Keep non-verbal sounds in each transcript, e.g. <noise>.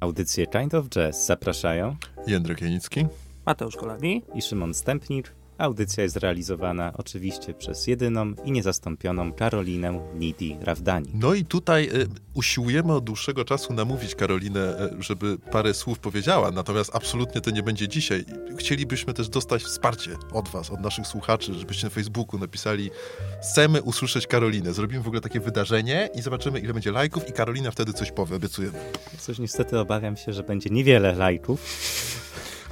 Audycję Kind of Jazz zapraszają Jędrek Janicki, Mateusz Kolami i Szymon Stępnik. Audycja jest realizowana oczywiście przez jedyną i niezastąpioną Karolinę Nidi Rawdani. No i tutaj y, usiłujemy od dłuższego czasu namówić Karolinę, y, żeby parę słów powiedziała, natomiast absolutnie to nie będzie dzisiaj. Chcielibyśmy też dostać wsparcie od was, od naszych słuchaczy, żebyście na Facebooku napisali chcemy usłyszeć Karolinę. Zrobimy w ogóle takie wydarzenie i zobaczymy, ile będzie lajków i Karolina wtedy coś powie, obiecujemy. Coś niestety obawiam się, że będzie niewiele lajków.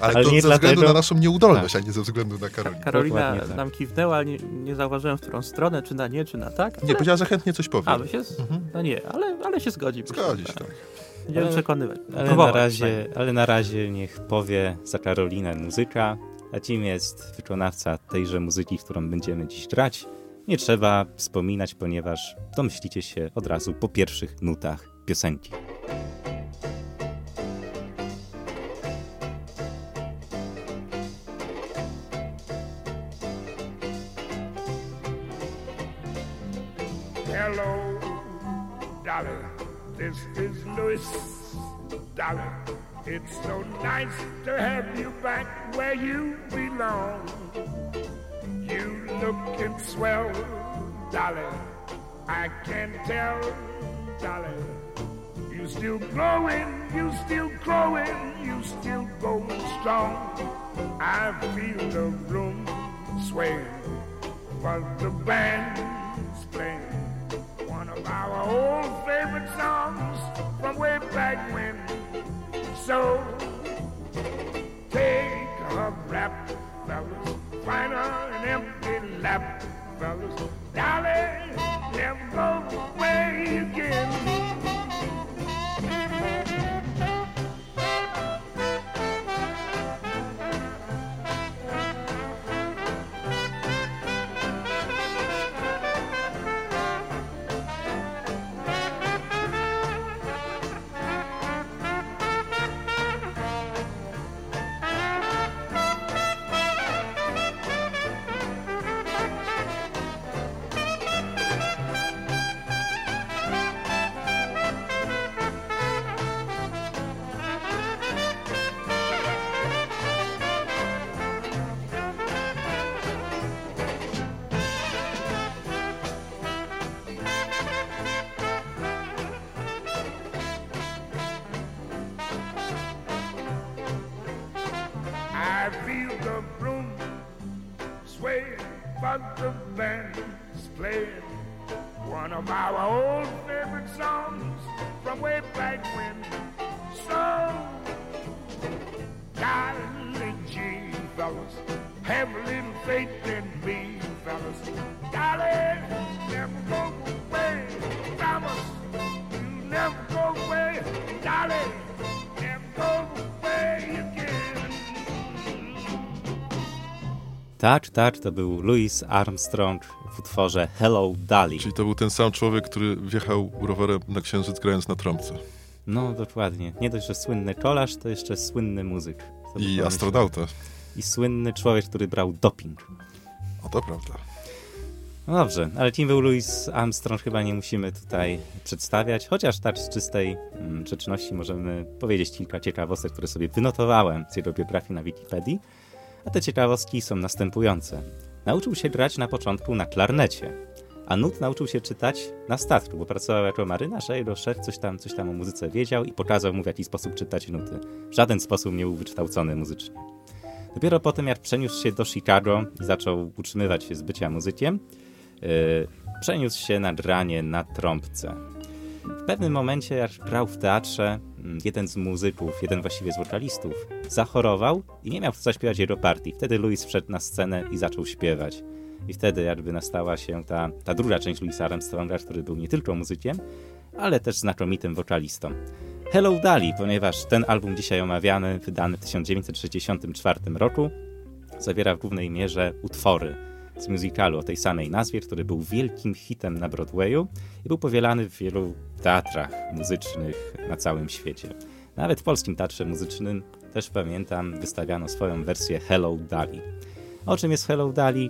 Ale, Ale to nie ze dlatego- względu na naszą nieudolność, a nie ze względu na Karolinę. Karolina Dokładnie tak. nam kiwnęła, nie, nie zauważyłem w którą stronę, czy na nie, czy na tak. Nie, powiedziała, że chętnie coś powie. A, się, z- no nie, ale, ale się zgodzi. Zgodzi się, tak. tak. Będziemy Ale- przekonywać. Ale na, razie, przynajmniej. ale na razie niech powie za Karolinę muzyka, a kim jest wykonawca tejże muzyki, którą będziemy dziś grać. Nie trzeba wspominać, ponieważ domyślicie się od razu po pierwszych nutach piosenki. This is Louis. Dolly, it's so nice to have you back where you belong. You looking swell, Dolly. I can tell, Dolly. You still growing, you still growing, you still going strong. I feel the room sway while the band's playing our old favorite songs from way back when. So take a rap, Tak, tak, to był Louis Armstrong w utworze Hello Dolly. Czyli to był ten sam człowiek, który wjechał rowerem na księżyc grając na trąbce. No dokładnie. Nie dość, że słynny kolarz, to jeszcze słynny muzyk. Co I astronauta. I słynny człowiek, który brał doping. O, to prawda. No dobrze, ale kim był Louis Armstrong chyba nie musimy tutaj przedstawiać, chociaż tak z czystej mm, grzeczności możemy powiedzieć kilka ciekawostek, które sobie wynotowałem z jego biografii na Wikipedii. A te ciekawostki są następujące. Nauczył się grać na początku na klarnecie, a nut nauczył się czytać na statku, bo pracował jako marynarz, a jego szef coś tam, coś tam o muzyce wiedział i pokazał mu w jaki sposób czytać nuty. W żaden sposób nie był wykształcony muzycznie. Dopiero potem, jak przeniósł się do Chicago i zaczął utrzymywać się z bycia muzykiem, yy, przeniósł się na granie na trąbce. W pewnym momencie, jak grał w teatrze, jeden z muzyków, jeden właściwie z wokalistów, zachorował i nie miał kto zaśpiewać jego partii. Wtedy Louis wszedł na scenę i zaczął śpiewać. I wtedy jakby nastała się ta, ta druga część Louisa Armstronga, który był nie tylko muzykiem, ale też znakomitym wokalistą. Hello Dolly, ponieważ ten album dzisiaj omawiany, wydany w 1964 roku, zawiera w głównej mierze utwory z musicalu o tej samej nazwie, który był wielkim hitem na Broadwayu i był powielany w wielu teatrach muzycznych na całym świecie. Nawet w polskim teatrze muzycznym też pamiętam, wystawiano swoją wersję Hello Dolly. O czym jest Hello Dolly?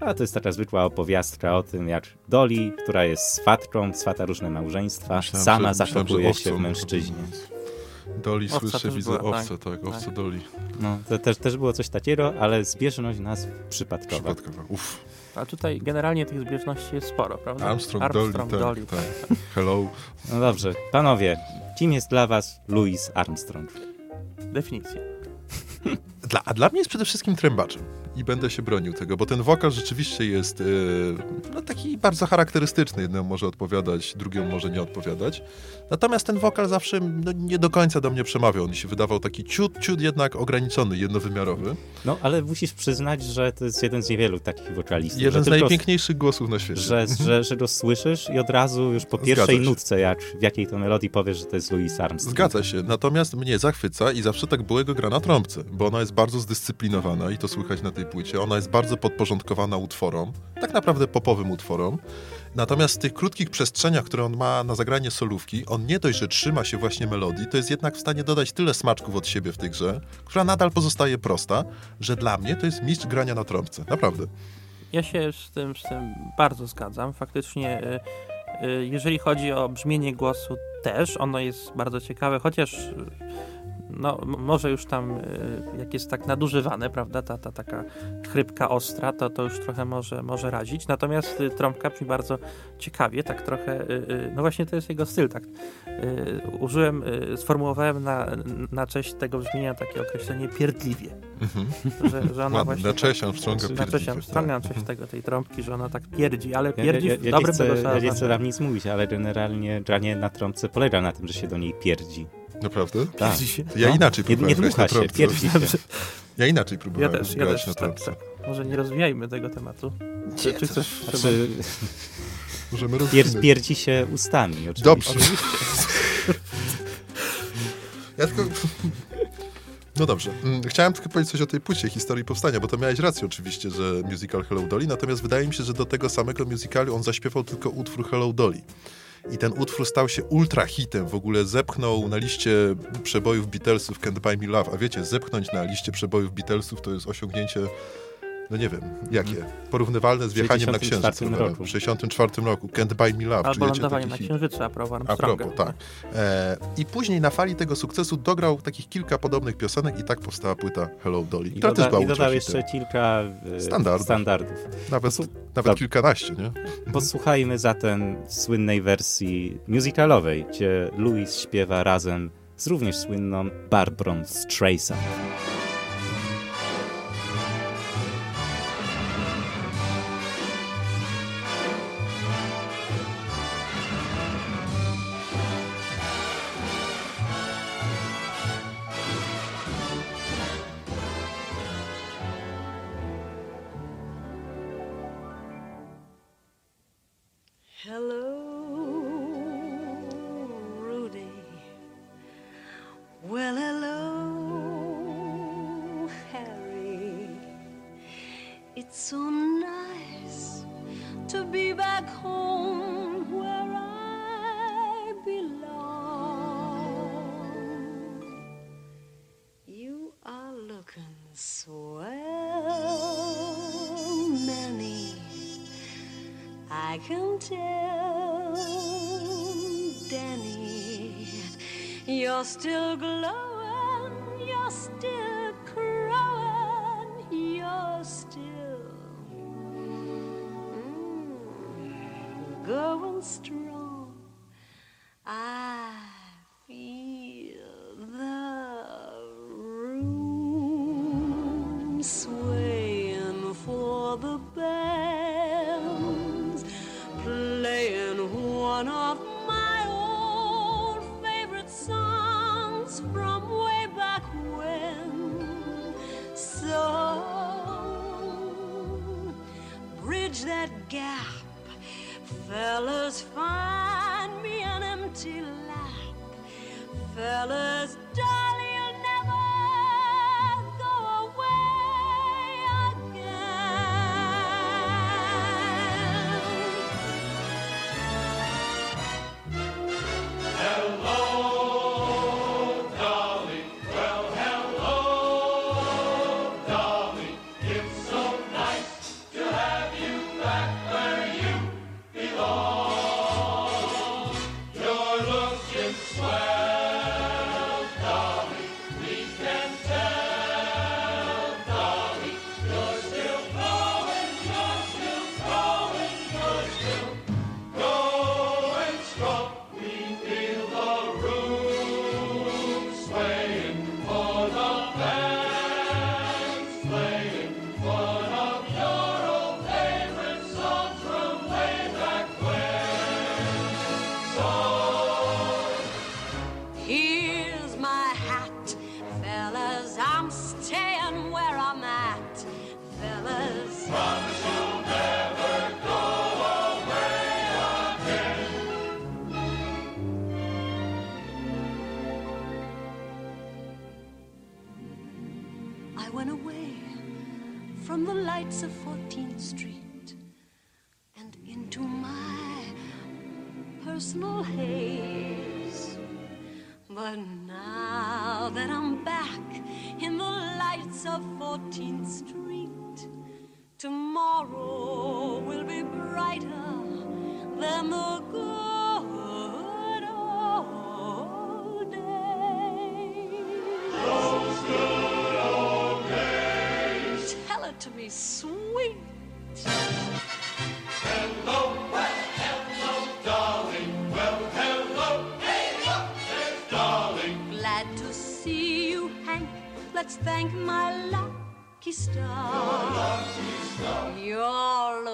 A to jest taka zwykła opowiastka o tym, jak Dolly, która jest swatką, swata różne małżeństwa, Myślałem, sama że- zakochuje się w mężczyźnie. Doli Owca słyszę, widzę była, owce, tak, owce Tak. Doli. No, to też, też było coś takiego, ale zbieżność nazw przypadkowa. Przypadkowa. Uff. A tutaj generalnie tych zbieżności jest sporo, prawda? Armstrong, Armstrong Dolly, Dolly. tak, tak. Hello. No dobrze, panowie, kim jest dla was Louis Armstrong? Definicja. Dla, a dla mnie jest przede wszystkim trębaczem i będę się bronił tego, bo ten wokal rzeczywiście jest e, no, taki bardzo charakterystyczny. Jednemu może odpowiadać, drugiemu może nie odpowiadać. Natomiast ten wokal zawsze no, nie do końca do mnie przemawiał. On się wydawał taki ciut, ciut jednak ograniczony, jednowymiarowy. No, ale musisz przyznać, że to jest jeden z niewielu takich wokalistów. Jeden z najpiękniejszych głosów na świecie. Że, że, że go słyszysz i od razu już po pierwszej nutce, jak w jakiej to melodii powiesz, że to jest Louis Armstrong. Zgadza się, natomiast mnie zachwyca i zawsze tak było jego gra na trąbce, bo ona jest bardzo zdyscyplinowana i to słychać na tej płycie. Ona jest bardzo podporządkowana utworom, tak naprawdę popowym utworom. Natomiast w tych krótkich przestrzeniach, które on ma na zagranie solówki, on nie dość, że trzyma się właśnie melodii, to jest jednak w stanie dodać tyle smaczków od siebie w tej grze, która nadal pozostaje prosta, że dla mnie to jest mistrz grania na trąbce. Naprawdę. Ja się z tym, z tym bardzo zgadzam. Faktycznie, y, y, jeżeli chodzi o brzmienie głosu, też ono jest bardzo ciekawe, chociaż no, może już tam, y, jak jest tak nadużywane, prawda, ta, ta taka chrypka ostra, to, to już trochę może, może razić. Natomiast y, trąbka brzmi bardzo ciekawie, tak trochę, y, no właśnie to jest jego styl, tak. Użyłem, sformułowałem na, na cześć tego brzmienia takie określenie pierdliwie, Mhm. że, że ona właśnie... na cześć Armstronga Na cześć Armstronga, na tak. cześć tego, tej trąbki, że ona tak pierdzi, ale pierdzi ja, ja, w ja, dobrym nie chcę, tego ja nie chcę tam nic mówić, ale generalnie granie na trąbce polega na tym, że się do niej pierdzi. Naprawdę? Tak. Pierdzi się. Ja No. inaczej Nie, próbowałem nie grać na dmucha się, trąbce. pierdzi się. Ja inaczej Ja próbowałem też, ja grać też, na tak, trąbce. tak. Może nie rozwijajmy tego tematu. Czy, czy chcesz? Znaczy, Możemy pier, rozwinąć. pierdzi się ustami, oczywiście. Dobrze. ja tylko... No dobrze. Mm, Chciałem tylko powiedzieć coś o tej płycie, historii powstania, bo to miałeś rację oczywiście, że musical Hello Dolly, natomiast wydaje mi się, że do tego samego musicalu on zaśpiewał tylko utwór Hello Dolly. I ten utwór stał się ultra hitem, w ogóle zepchnął na liście przebojów Beatlesów Can't Buy Me Love. A wiecie, zepchnąć na liście przebojów Beatlesów to jest osiągnięcie, no nie wiem, jakie? Porównywalne z wjechaniem na księżyc. 64 chyba. roku. W 64 roku. Can't Buy Me Love. Albo czujecie lądowanie taki na księżycu, a propos A propos, tak. E, I później na fali tego sukcesu dograł takich kilka podobnych piosenek i tak powstała płyta Hello Dolly, I, która doda, też była I dodał jeszcze kilka e, Standardów. standardów. Nawet, Posłu- nawet kilkanaście, nie? Posłuchajmy zatem słynnej wersji musicalowej, gdzie Louis śpiewa razem z również słynną Barbrą Streisand. Well, hello, Harry. It's so nice to be back home where I belong. You are looking swell, Manny. I can tell, still glowing,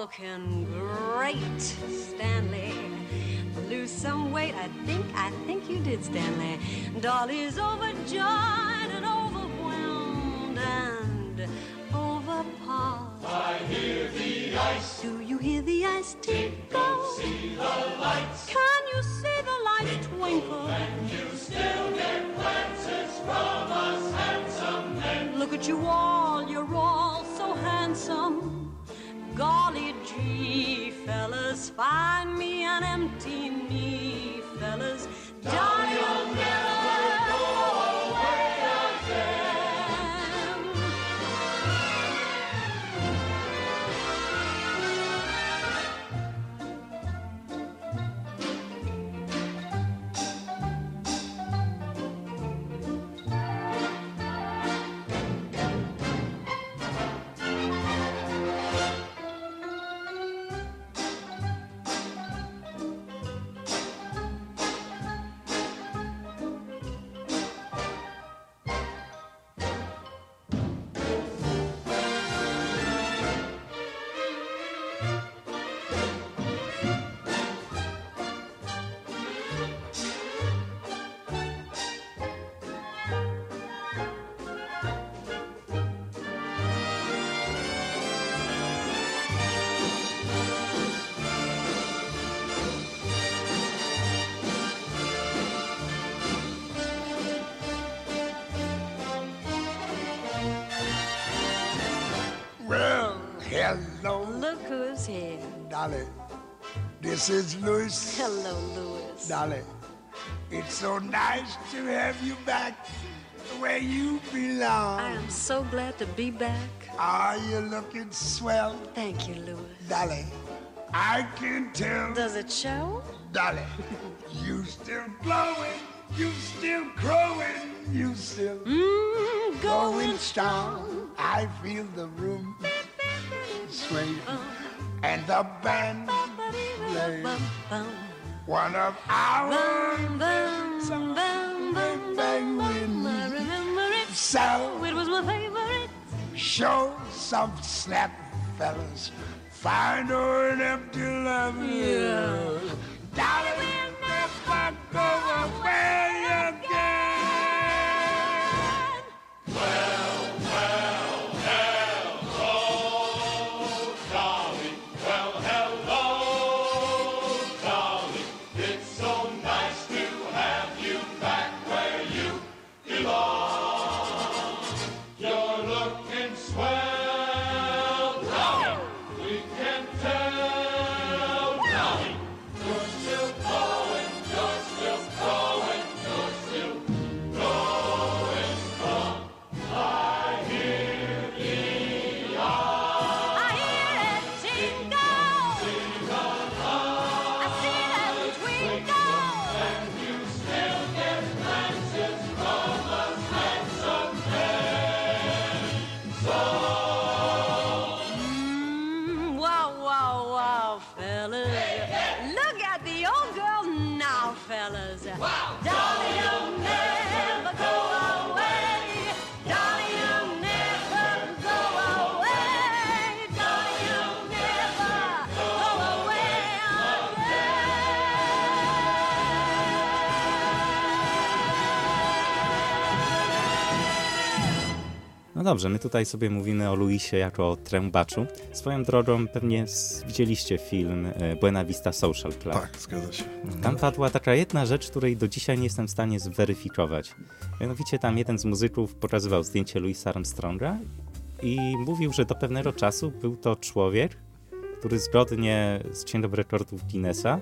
looking great, Stanley. Lose some weight, I think, I think you did, Stanley. Dolly's overjoyed and overwhelmed and overpowered. I hear the ice. Do you hear the ice tinkle? See the lights. Can you see the lights twinkle? And you still get glances from us handsome men. Look at you all, you're all so handsome. Golly gee, fellas, find me an empty knee, hello, Look who's here. Dolly. This is Louis. Hello, Louis. Dolly, it's so nice to have you back where you belong. I am so glad to be back. Are you looking swell, Thank you, Louis. Dolly? I can tell, Does it show? Dolly. You still glowing, you still growing, you still Mmm, going going strong. I feel the room sway and the band play one of our it. so It was my favorite. show some snap, fellas. Find her an empty love. Yeah. Dolly will never go away dobrze, my tutaj sobie mówimy o Luisie jako o trębaczu. Swoją drogą pewnie widzieliście film e, Buena Vista Social Club. Tak, zgadza się. Tam padła taka jedna rzecz, której do dzisiaj nie jestem w stanie zweryfikować. Mianowicie tam jeden z muzyków pokazywał zdjęcie Louisa Armstronga i mówił, że do pewnego czasu był to człowiek, który zgodnie z księgą rekordów Guinnessa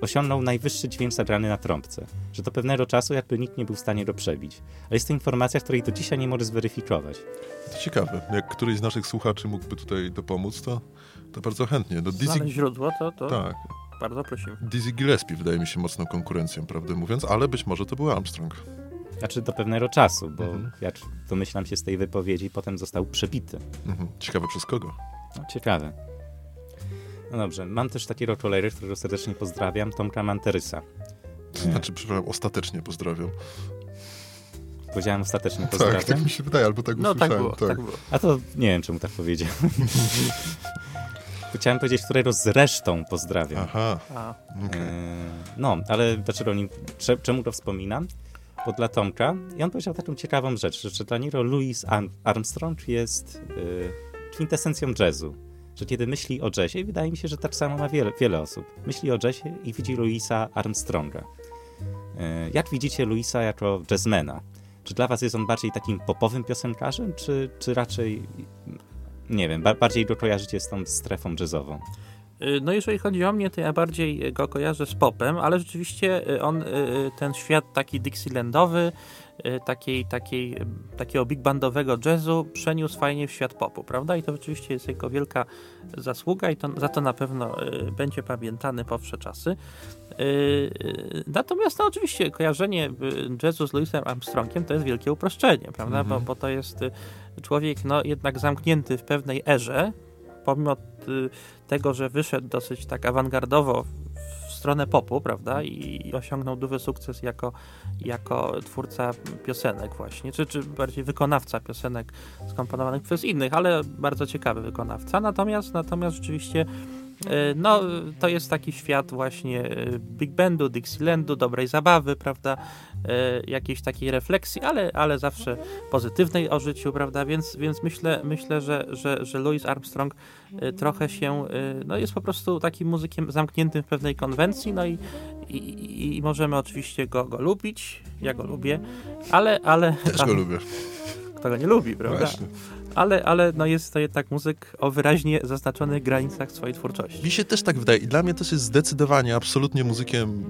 osiągnął najwyższy dźwięk zagrany na trąbce. Że do pewnego czasu jakby nikt nie był w stanie go przebić. Ale jest to informacja, której do dzisiaj nie mogę zweryfikować. To ciekawe. Jak któryś z naszych słuchaczy mógłby tutaj dopomóc, to, to bardzo chętnie. No, Dizzy, Znaleźć źródło, to, to tak. bardzo prosimy. Dizzy Gillespie wydaje mi się mocną konkurencją, prawdę mówiąc, ale być może to był Armstrong. Znaczy do pewnego czasu, bo Mhm. jak domyślam się z tej wypowiedzi, potem został przebity. Mhm. Ciekawe przez kogo. No, ciekawe. No dobrze, mam też takiego kolejry, którego serdecznie pozdrawiam, Tomka Manterysa. To znaczy, przepraszam, ostatecznie pozdrawiam. Powiedziałem ostatecznie Tak, pozdrawiam. tak mi się wydaje, albo tak No tak usłyszałem. było, tak było. A to nie wiem, czemu tak powiedziałem. <laughs> Chciałem powiedzieć, którego zresztą pozdrawiam. Aha, okej. E, No, ale dlaczego nim, cze- czemu to wspominam? Bo dla Tomka, i on powiedział taką ciekawą rzecz, że dla niego Louis Arm- Armstrong jest y, kwintesencją jazzu. Że kiedy myśli o jazzie, wydaje mi się, że tak samo ma wiele, wiele osób, myśli o jazzie i widzi Louisa Armstronga. E, Jak widzicie Louisa jako jazzmana? Czy dla was jest on bardziej takim popowym piosenkarzem, czy, czy raczej, nie wiem, ba- bardziej go kojarzycie z tą strefą jazzową? Y, No jeżeli chodzi o mnie, to ja bardziej go kojarzę z popem, ale rzeczywiście y, on, ten świat taki Dixielandowy, takiej, takiej, y, takiego big bandowego jazzu przeniósł fajnie w świat popu, prawda? I to rzeczywiście jest jego wielka zasługa i to, za to na pewno y, będzie pamiętany po wsze czasy. Y, y, Natomiast no oczywiście kojarzenie y, jazzu z Louisem Armstrongiem to jest wielkie uproszczenie, prawda? Bo, bo to jest y, człowiek no, jednak zamknięty w pewnej erze, pomimo y, tego, że wyszedł dosyć tak awangardowo stronę popu, prawda, i, osiągnął duży sukces jako, jako twórca piosenek właśnie, czy, czy bardziej wykonawca piosenek skomponowanych przez innych, ale bardzo ciekawy wykonawca. Natomiast, natomiast rzeczywiście no, to jest taki świat właśnie y, big bandu, Dixielandu, dobrej zabawy, prawda, y, jakiejś takiej refleksji, ale, ale zawsze pozytywnej o życiu, prawda, więc, więc myślę, myślę że, że, że Louis Armstrong trochę się, no jest po prostu takim muzykiem zamkniętym w pewnej konwencji, no i, i, i możemy oczywiście go, go lubić, ja go lubię, ale, ale Też go <laughs> lubię. kto go nie lubi, prawda, Właśnie. Ale, ale no jest to jednak muzyk o wyraźnie zaznaczonych granicach swojej twórczości. Mi się też tak wydaje i dla mnie też jest zdecydowanie absolutnie muzykiem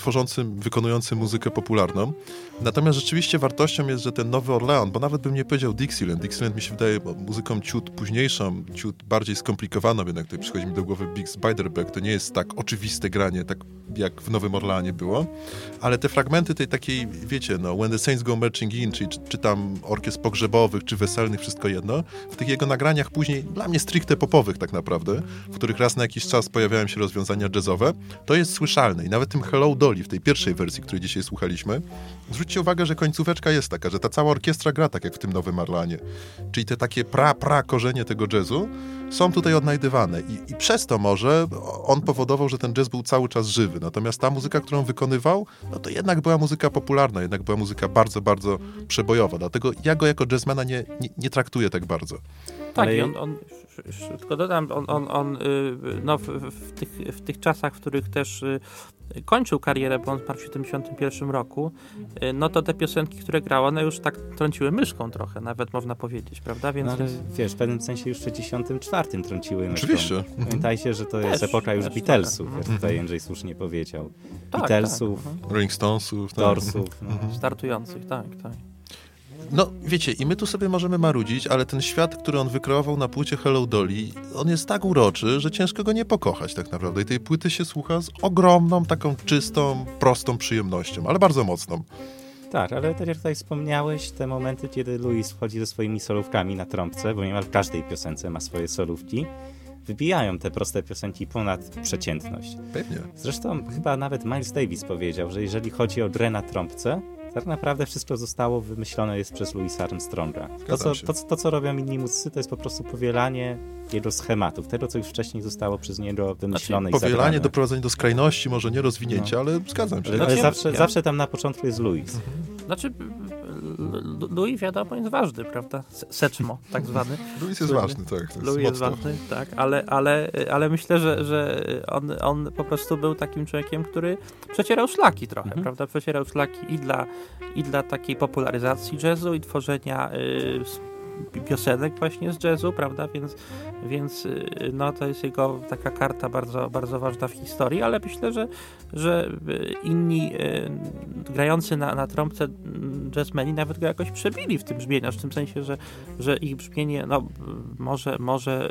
tworzącym, wykonującym muzykę popularną. Natomiast rzeczywiście wartością jest, że ten Nowy Orlean, bo nawet bym nie powiedział Dixieland. Dixieland mi się wydaje muzyką ciut późniejszą, ciut bardziej skomplikowaną, jednak tutaj przychodzi mi do głowy Big Spiderback. To nie jest tak oczywiste granie, tak jak w Nowym Orleanie było. Ale te fragmenty tej takiej, wiecie, no, When the Saints Go Marching In, czyli czy, czy tam orkiestr pogrzebowych, czy weselnych, wszystko jedno, w tych jego nagraniach później, dla mnie stricte popowych tak naprawdę, w których raz na jakiś czas pojawiają się rozwiązania jazzowe, to jest słyszalne. I nawet tym Hello Dolly w tej pierwszej wersji, której dzisiaj słuchaliśmy, zwróćcie uwagę, że końcóweczka jest taka, że ta cała orkiestra gra tak jak w tym Nowym Arlanie. Czyli te takie pra, pra korzenie tego jazzu są tutaj odnajdywane I, i przez to może on powodował, że ten jazz był cały czas żywy. Natomiast ta muzyka, którą wykonywał, no to jednak była muzyka popularna, jednak była muzyka bardzo, bardzo przebojowa. Dlatego ja go jako jazzmana nie, nie, nie traktuję tak bardzo. Tak, Ale- i on, on tylko dodam, on, on, on y, no, w, w, tych, w tych czasach, w których też y, kończył karierę, bo on zmarł w 71 roku, no to te piosenki, które grał, one już tak trąciły myszką trochę, nawet można powiedzieć, prawda? Więc No ale wiesz, w pewnym sensie już w 64 trąciły myszką. Oczywiście. Pamiętajcie, że to jest Też, epoka już też, Beatlesów, tak. jak tutaj Jędrzej słusznie powiedział. tak, Beatlesów, tak, mhm. Rolling Stonesów. tak. Dorsów. No. startujących, tak, tak. No, wiecie, i my tu sobie możemy marudzić, ale ten świat, który on wykreował na płycie Hello Dolly, on jest tak uroczy, że ciężko go nie pokochać tak naprawdę. I tej płyty się słucha z ogromną, taką czystą, prostą przyjemnością, ale bardzo mocną. Tak, ale tak jak tutaj wspomniałeś, te momenty, kiedy Louis wchodzi ze swoimi solówkami na trąbce, bo niemal w każdej piosence ma swoje solówki, wybijają te proste piosenki ponad przeciętność. Pewnie. Zresztą chyba nawet Miles Davis powiedział, że jeżeli chodzi o grę na trąbce, tak naprawdę wszystko zostało wymyślone jest przez Louisa Armstronga. To co, to, to, co robią inni muzycy, to jest po prostu powielanie jego schematów, tego, co już wcześniej zostało przez niego wymyślone i Powielanie, zagrane. doprowadzenie do skrajności, może nie rozwinięcie, ale zgadzam się. Ale, ale Znaczy, zawsze, ja- zawsze tam na początku jest Louis. Znaczy, Lu- Louis wiadomo jest ważny, prawda? Se- Seczmo, tak zwany. Louis jest ważny, tak. Jest Louis jest ważny, tak, ale, ale, ale myślę, że, że on, on po prostu był takim człowiekiem, który przecierał szlaki trochę, Mhm. prawda? Przecierał szlaki i dla, i dla takiej popularyzacji jazzu i tworzenia y, piosenek właśnie z jazzu, prawda? Więc, więc y, no, to jest jego taka karta bardzo, bardzo ważna w historii, ale myślę, że, że y, inni y, grający na, na trąbce mm, jazzmeni nawet go jakoś przebili w tym brzmieniu, w tym sensie, że, że ich brzmienie, no może, może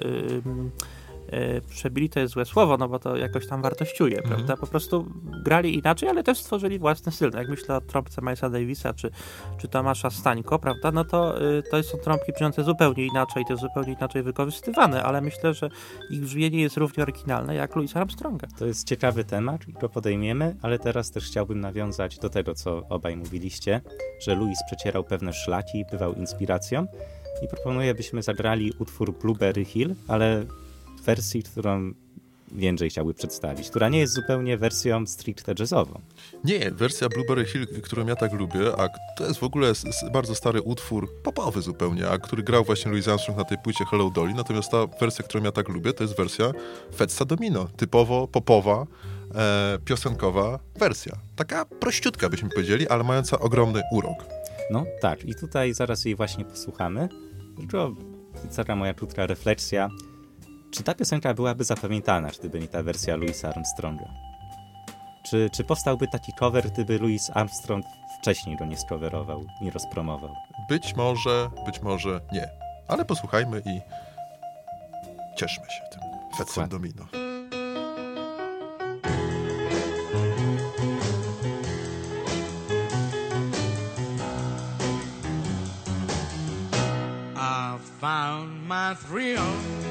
przebili to jest złe słowo, no bo to jakoś tam wartościuje, Mhm. prawda? Po prostu grali inaczej, ale też stworzyli własny styl. No Jak myślę o trąbce Milesa Davisa czy, czy Tomasza Stańko, prawda? No to, y, to są trąbki brzmiące zupełnie inaczej, to zupełnie inaczej wykorzystywane, ale myślę, że ich brzmienie jest równie oryginalne jak Louisa Armstronga. To jest ciekawy temat i go podejmiemy, ale teraz też chciałbym nawiązać do tego, co obaj mówiliście, że Louis przecierał pewne szlaki, bywał inspiracją i proponuję, byśmy zagrali utwór Blueberry Hill, ale wersji, którą Jędrzej chciałby przedstawić, która nie jest zupełnie wersją stricte jazzową. Nie, wersja Blueberry Hill, którą ja tak lubię, a to jest w ogóle bardzo stary utwór, popowy zupełnie, a który grał właśnie Louis Armstrong na tej płycie Hello Dolly, natomiast ta wersja, którą ja tak lubię, to jest wersja Fetsa Domino, typowo popowa, e, piosenkowa wersja. Taka prościutka byśmy powiedzieli, ale mająca ogromny urok. No tak, i tutaj zaraz jej właśnie posłuchamy. Tylko cała moja krótka refleksja. Czy ta piosenka byłaby zapamiętana, gdyby nie ta wersja Louisa Armstronga? Czy, czy powstałby taki cover, gdyby Louis Armstrong wcześniej go nie skowerował, nie rozpromował? Być może, być może nie. Ale posłuchajmy i cieszmy się tym Fetsem Dokładnie. Domino. I found my thrill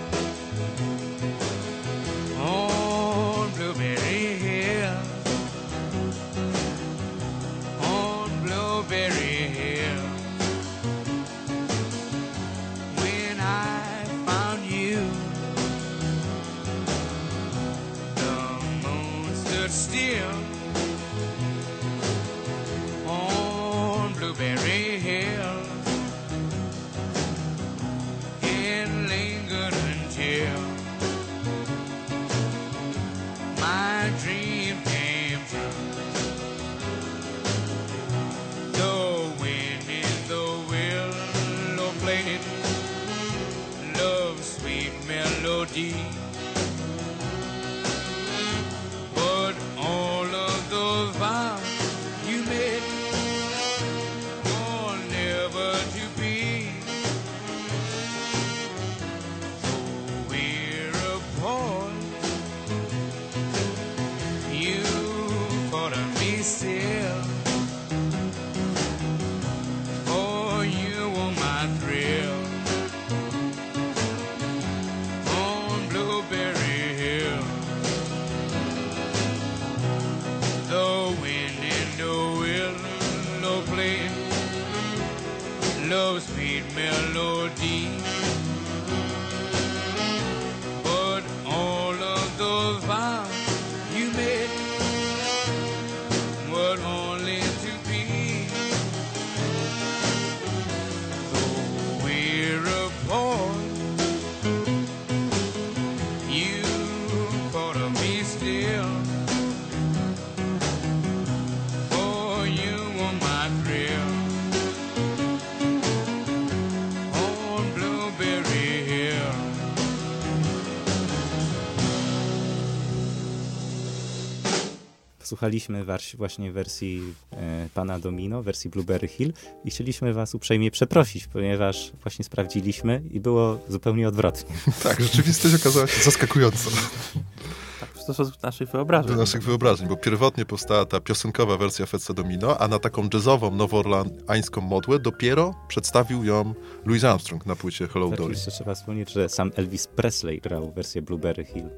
Słuchaliśmy właśnie wersji e, pana Domino, wersji Blueberry Hill i chcieliśmy was uprzejmie przeprosić, ponieważ właśnie sprawdziliśmy i było zupełnie odwrotnie. <laughs> Tak, rzeczywistość okazała się zaskakująca Tak, stosunku do naszych wyobrażeń. do naszych wyobrażeń, bo pierwotnie powstała ta piosenkowa wersja Fetsa Domino, a na taką jazzową, nowoorlańską modłę dopiero przedstawił ją Louis Armstrong na płycie Hello Tak, Dolly. jeszcze trzeba wspomnieć, że sam Elvis Presley grał wersję Blueberry Hill.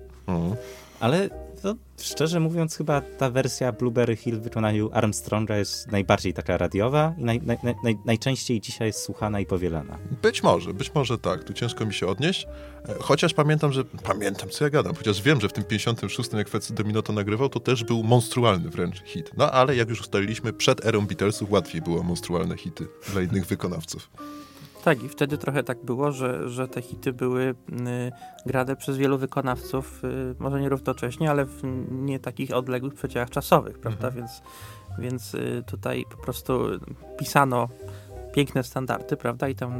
Ale to, szczerze mówiąc, chyba ta wersja Blueberry Hill w wykonaniu Armstronga jest najbardziej taka radiowa i naj, naj, naj, najczęściej dzisiaj jest słuchana i powielana. Być może, być może tak. Tu ciężko mi się odnieść. E, Chociaż pamiętam, że... Pamiętam, co ja gadam. Chociaż wiem, że w tym 56, jak Feccy Domino to nagrywał, to też był monstrualny wręcz hit. No ale jak już ustaliliśmy, przed erą Beatlesów łatwiej było monstrualne hity dla innych wykonawców. Tak, i wtedy trochę tak było, że, że te hity były y, grane przez wielu wykonawców, y, może nie równocześnie, ale w nie takich odległych przedziałach czasowych, prawda? Więc, więc y, tutaj po prostu pisano piękne standardy, prawda? I tam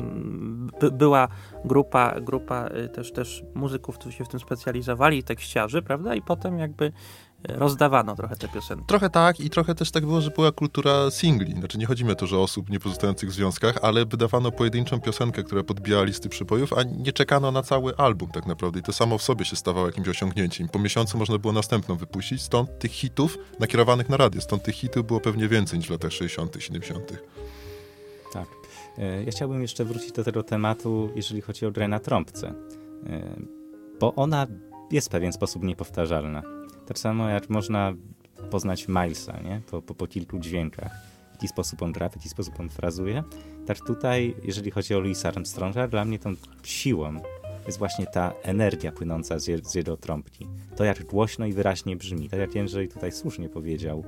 by, była grupa, grupa też, też muzyków, którzy się w tym specjalizowali, tekściarzy, prawda? I potem jakby rozdawano trochę te piosenki. Trochę tak i trochę też tak było, że była kultura singli. Znaczy nie chodzi mi o to, że osób nie pozostających w związkach, ale wydawano pojedynczą piosenkę, która podbijała listy przybojów, a nie czekano na cały album tak naprawdę. I to samo w sobie się stawało jakimś osiągnięciem. Po miesiącu można było następną wypuścić, stąd tych hitów nakierowanych na radio, stąd tych hitów było pewnie więcej niż w latach 60., 70. Tak. E, Ja chciałbym jeszcze wrócić do tego tematu, jeżeli chodzi o grę na trąbce, E, bo ona jest w pewien sposób niepowtarzalna. Tak samo jak można poznać Milesa, nie? Po, po, po kilku dźwiękach. W jaki sposób on gra, w jaki sposób on frazuje. Tak tutaj, jeżeli chodzi o Louisa Armstronga, dla mnie tą siłą jest właśnie ta energia płynąca z, je, z jego trąbki. To jak głośno i wyraźnie brzmi. Tak jak Jędrzej tutaj słusznie powiedział,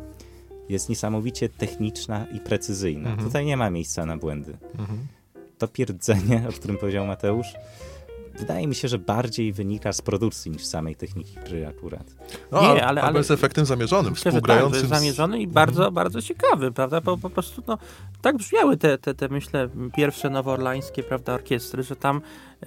jest niesamowicie techniczna i precyzyjna. Mhm. Tutaj nie ma miejsca na błędy. To pierdzenie, o którym powiedział Mateusz, wydaje mi się, że bardziej wynika z produkcji niż z samej techniki gry akurat. No, Nie, ale, ale- jest efektem zamierzonym, Myślę, tak, współgrającym jest z... Mhm. zamierzony i bardzo, bardzo ciekawy, prawda? Bo po prostu, no, tak brzmiały te, te, te, myślę, pierwsze nowoorlańskie, prawda, orkiestry, że tam,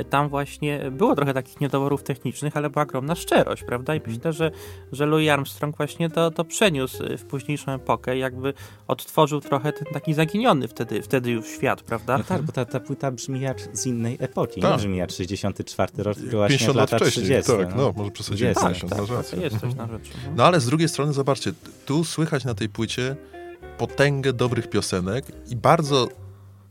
tam właśnie było trochę takich niedoborów technicznych, ale była ogromna szczerość, prawda? I Mhm. myślę, że, że Louis Armstrong właśnie to, to przeniósł w późniejszą epokę, jakby odtworzył trochę ten taki zaginiony wtedy, wtedy już świat, prawda? No tak, bo ta, ta płyta brzmi jak z innej epoki. Tak. Nie brzmi jak 64 rok, tylko właśnie 50 jak lat lata wcześniej, 30. tak, no, może przesadziłem 20. 50, tak, masz tak, rację. jest coś na rzecz. Mhm. No ale z drugiej strony, zobaczcie, tu słychać na tej płycie potęgę dobrych piosenek i bardzo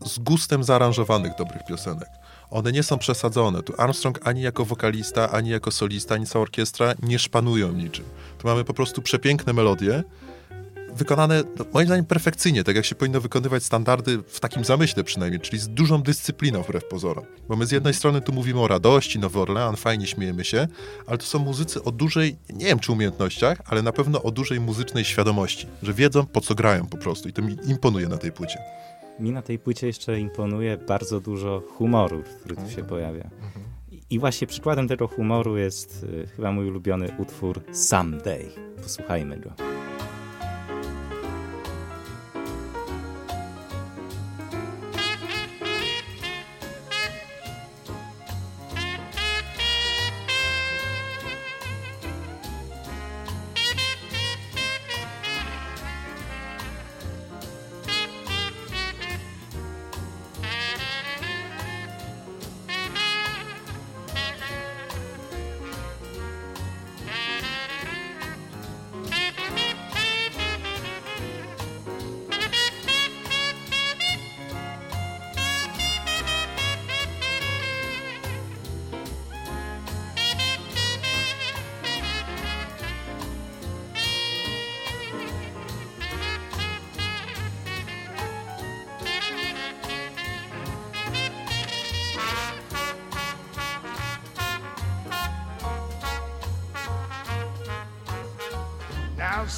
z gustem zaaranżowanych dobrych piosenek. One nie są przesadzone. Tu Armstrong ani jako wokalista, ani jako solista, ani cała orkiestra nie szpanują niczym. Tu mamy po prostu przepiękne melodie, wykonane no, moim zdaniem perfekcyjnie, tak jak się powinno wykonywać standardy w takim zamyśle przynajmniej, czyli z dużą dyscypliną wbrew pozorom. Bo my z jednej strony tu mówimy o radości, Nowy Orlean, fajnie śmiejemy się, ale to są muzycy o dużej, nie wiem czy umiejętnościach, ale na pewno o dużej muzycznej świadomości, że wiedzą po co grają po prostu i to mi imponuje na tej płycie. Mi na tej płycie jeszcze imponuje bardzo dużo humoru, który tu się pojawia. I- I właśnie przykładem tego humoru jest y, chyba mój ulubiony utwór Someday. Posłuchajmy go.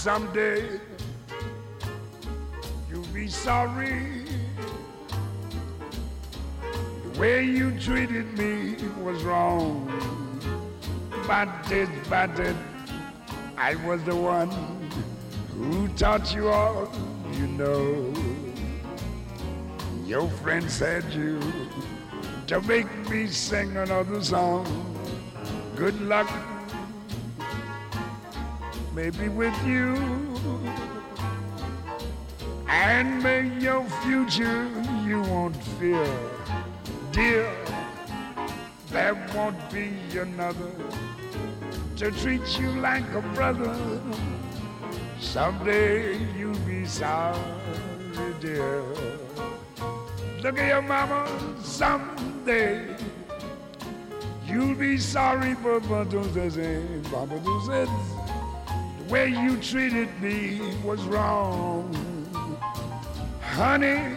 Someday you'll be sorry. The way you treated me was wrong. But it, but I was the one who taught you all you know. Your friend said you to make me sing another song. Good luck maybe with you. And may your future you won't fear. Dear, there won't be another to treat you like a brother. Someday you'll be sorry, dear. Look at your mama someday. You'll be sorry for Baduses and Babadooses. The way you treated me was wrong. Honey,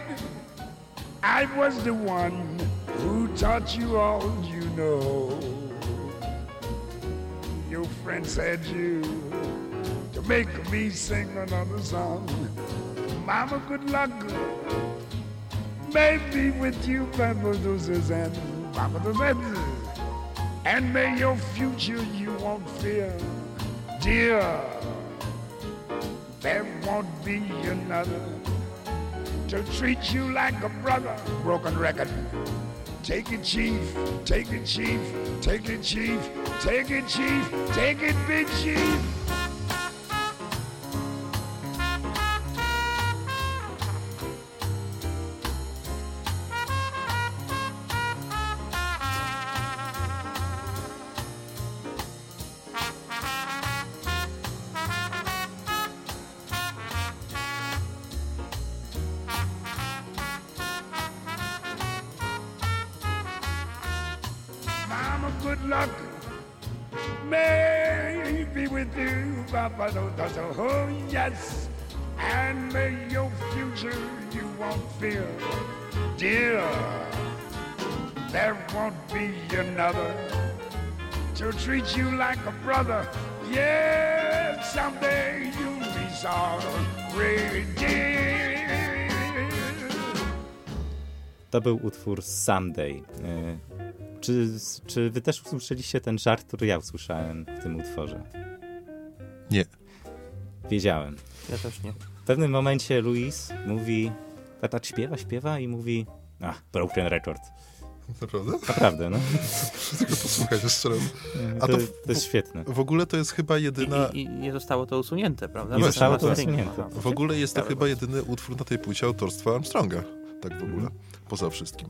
I was the one who taught you all you know. Your friend said you to make me sing another song. Mama, good luck. Maybe with you, Babadooses and Babadooses. And may your future you won't fear, dear. There won't be another to treat you like a brother. Broken record. Take it, chief. Take it, chief. Take it, chief. Take it, chief. Take it, big chief. Treat you like a brother. Yes, someday you'll be. To był utwór Someday. E, Czy, czy wy też usłyszeliście ten żart, który ja usłyszałem w tym utworze? Nie. Wiedziałem. Ja też nie. W pewnym momencie Louis mówi, tata śpiewa, śpiewa i mówi, a, broken record. Naprawdę? Naprawdę, no. Tylko posłuchać jeszcze raz. A To, to to jest świetne. w ogóle to jest chyba I, jedyna... i, I nie zostało to usunięte, prawda? Nie zostało to usunięte. Aha. W ogóle jest to chyba jedyny utwór na tej płycie autorstwa Armstronga. Tak w ogóle. Poza wszystkim.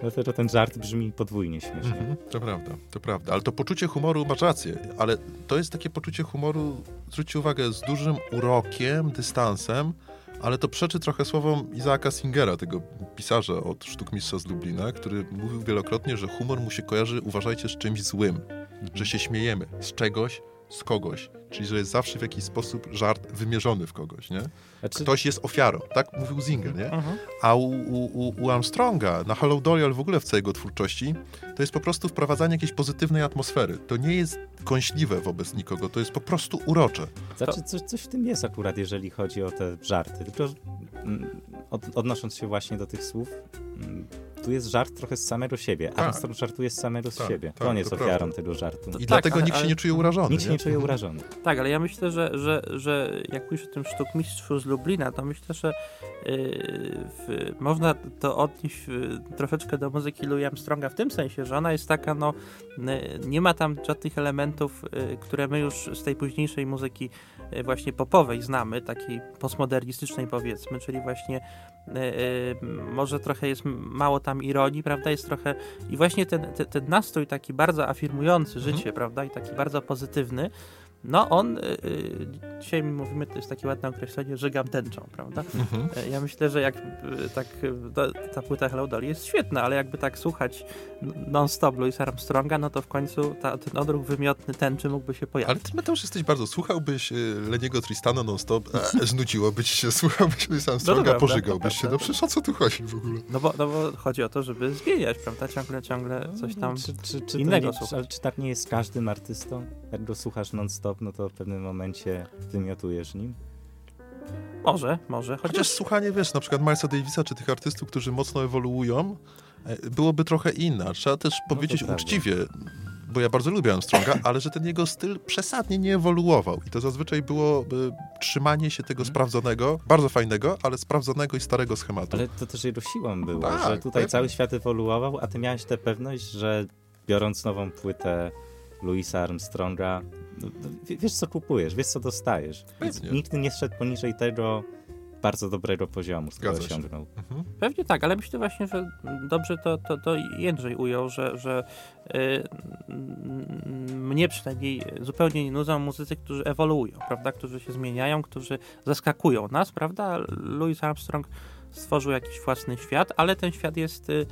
Dlatego ten żart brzmi podwójnie śmiesznie. Mhm, to prawda, to prawda. Ale to poczucie humoru, masz rację, ale to jest takie poczucie humoru, zwróćcie uwagę, z dużym urokiem, dystansem, ale to przeczy trochę słowom Izaaka Singera, tego pisarza od Sztukmistrza z Lublina, który mówił wielokrotnie, że humor mu się kojarzy, uważajcie, z czymś złym, że się śmiejemy z czegoś, z kogoś, czyli że jest zawsze w jakiś sposób żart wymierzony w kogoś, nie? Znaczy, Ktoś jest ofiarą, tak mówił Zinger, nie? Mhm. A u, u, u- u Armstronga, na Hello Dolly, ale w ogóle w całej jego twórczości, to jest po prostu wprowadzanie jakiejś pozytywnej atmosfery. To nie jest kąśliwe wobec nikogo, to jest po prostu urocze. znaczy coś, coś w tym jest akurat, jeżeli chodzi o te żarty. Tylko mm, od, odnosząc się właśnie do tych słów, mm, tu jest żart trochę z samego siebie. Tak. Armstrong żartuje z samego z Tak, siebie. tak, On jest to ofiarą prawda. tego żartu. I tak, dlatego ale- nikt się ale- nie czuje urażony. Nikt się nie czuje urażony. Tak, ale ja myślę, że, że, że jak mówisz o tym sztukmistrzu z Lublina, to myślę, że yy, w, można to odnieść yy, troszeczkę do muzyki Louis Armstronga w tym sensie, że ona jest taka, no yy, nie ma tam żadnych elementów, yy, które my już z tej późniejszej muzyki yy, właśnie popowej znamy, takiej postmodernistycznej powiedzmy, czyli właśnie yy, yy, może trochę jest mało tam ironii, prawda, jest trochę i właśnie ten, ten, ten nastrój taki bardzo afirmujący życie, prawda, i taki bardzo pozytywny, no on, y, y, dzisiaj my mówimy, to jest takie ładne określenie, żygam tęczą, prawda? Mhm. E, Ja myślę, że jak y, tak ta- ta płyta Hello Dolly jest świetna, ale jakby tak słuchać non-stop Louisa Armstronga, no to w końcu ta, ten odruch wymiotny tęczy mógłby się Ale pojawić. ty, Mateusz, jesteś bardzo... Słuchałbyś Leniego Tristana non-stop, e, <laughs> znudziłoby ci się, słuchałbyś Louisa Armstronga, prawda, pożygałbyś się. No przecież o co tu chodzi w ogóle? No bo, no bo chodzi o to, żeby zmieniać, prawda? Ciągle, ciągle coś tam... Czy, czy, czy, innego nie, ale czy tak nie jest z każdym artystą? Jak go słuchasz non-stop, no to w pewnym momencie wymiotujesz nim. Może, może, Chociaż chociaż... słuchanie, wiesz, na przykład Milesa Davisa, czy tych artystów, którzy mocno ewoluują, e, byłoby trochę inne. Trzeba też powiedzieć prawda. uczciwie, bo ja bardzo lubię Armstronga, ale że ten jego styl przesadnie nie ewoluował. I to zazwyczaj było trzymanie się tego sprawdzonego, bardzo fajnego, ale sprawdzonego i starego schematu. Ale to też jego siłą było, Tak, że tutaj pewnie. cały świat ewoluował, a ty miałeś tę pewność, że biorąc nową płytę Louisa Armstronga, no, no, wie- wiesz co kupujesz, wiesz co dostajesz. Pewnie. Nigdy nie szedł poniżej tego bardzo dobrego poziomu, z którego osiągnął. Mhm. Pewnie tak, ale myślę właśnie, że dobrze to, to, to Jędrzej ujął, że, że y, mm, mnie przynajmniej zupełnie nie nudzą muzycy, którzy ewoluują, prawda, którzy się zmieniają, którzy zaskakują nas, prawda. Louis Armstrong stworzył jakiś własny świat, ale ten świat jest y,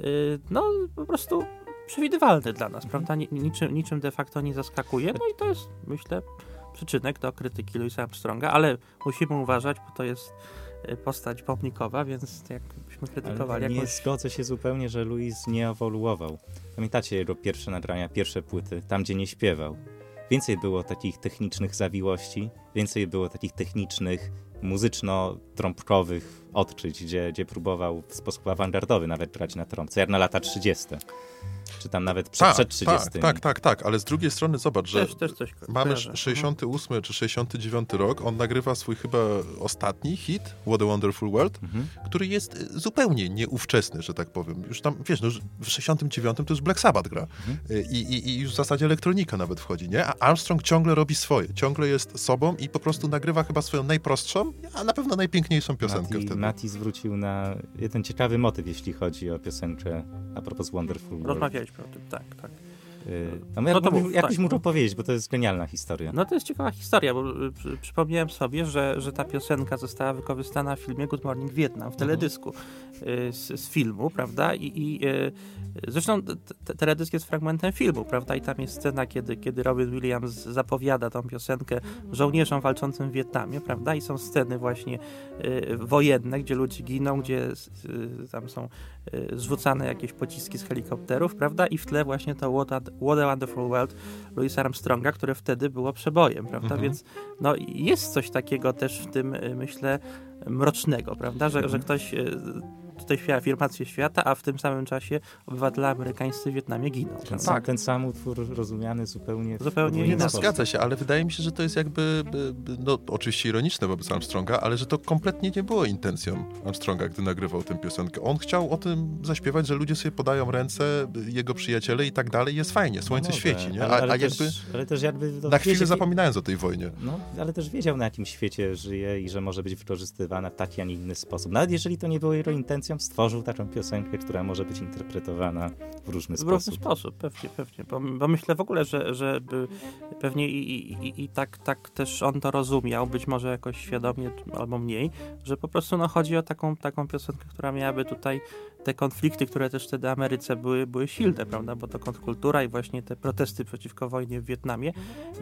y, no po prostu przewidywalny dla nas, prawda? Ni, niczym, niczym de facto nie zaskakuje, no i to jest, myślę, przyczynek do krytyki Louisa Armstronga, ale musimy uważać, bo to jest y, postać pomnikowa, więc jakbyśmy krytykowali ale nie zgodzę się zupełnie, że Louis nie ewoluował. Pamiętacie jego pierwsze nagrania, pierwsze płyty, tam gdzie nie śpiewał. Więcej było takich technicznych zawiłości, więcej było takich technicznych, muzyczno-trąbkowych odczyć, gdzie, gdzie próbował w sposób awangardowy nawet grać na trąbce, jak na lata 30 czy tam nawet przed, tak, przed 30. Tak, tak, tak, tak, ale z drugiej strony zobacz, że też, też coś mamy kojarzę. 68 czy 69 rok, on nagrywa swój chyba ostatni hit, What a Wonderful World, Mhm. który jest y, zupełnie nieówczesny, że tak powiem. Już tam, wiesz, no, w 69 to już Black Sabbath gra Y, I, i, i już w zasadzie elektronika nawet wchodzi, nie? A Armstrong ciągle robi swoje, ciągle jest sobą i po prostu nagrywa chyba swoją najprostszą, a na pewno najpiękniejszą piosenkę Mati, wtedy. Mati zwrócił na jeden ciekawy motyw, jeśli chodzi o piosenkę a propos Wonderful World. Rozmawialiśmy o tym, tak, tak. Y, no, No to mów, jakbyś tak, mógł no. opowiedzieć, bo to jest genialna historia. No to jest ciekawa historia, bo y, przy, przypomniałem sobie, że, że ta piosenka została wykorzystana w filmie Good Morning Vietnam, w teledysku y, z, z filmu, prawda? I, i zresztą t- t- teledysk jest fragmentem filmu, prawda? I tam jest scena, kiedy, kiedy Robin Williams zapowiada tą piosenkę żołnierzom walczącym w Wietnamie, prawda? I są sceny właśnie wojenne, gdzie ludzie giną, gdzie tam są zrzucane jakieś pociski z helikopterów, prawda? I w tle właśnie to What a, What a Wonderful World Louisa Armstronga, które wtedy było przebojem, prawda? Mhm. Więc no, jest coś takiego też w tym, y, myślę, mrocznego, prawda? Że, że ktoś y, tutaj śpiewa afirmację świata, a w tym samym czasie obywatele amerykańscy w Wietnamie giną. Ten, sam, ten sam utwór rozumiany zupełnie Zupełnie Nie, no, zgadza się, ale wydaje mi się, że to jest jakby, by- by- no oczywiście ironiczne wobec Armstronga, ale że to kompletnie nie było intencją Armstronga, gdy nagrywał tę piosenkę. On chciał o tym zaśpiewać, że ludzie sobie podają ręce, jego przyjaciele i tak dalej, jest fajnie, słońce Może, świeci, nie? A, Ale, ale, a jakby też, ale też jakby... no, na chwilę wiecie, zapominając o tej wojnie. No, ale też wiedział, na jakim świecie żyje i że może być wykorzystywana w taki, a nie inny sposób. Nawet jeżeli to nie było jego intencją, stworzył taką piosenkę, która może być interpretowana w różny W różny sposób. sposób, pewnie, pewnie. Bo, bo myślę w ogóle, że, że by, pewnie i, i, i tak, tak też on to rozumiał, być może jakoś świadomie albo mniej, że po prostu no, chodzi o taką, taką piosenkę, która miałaby tutaj te konflikty, które też wtedy w Ameryce były, były silne, prawda? Bo to kontrkultura i właśnie te protesty przeciwko wojnie w Wietnamie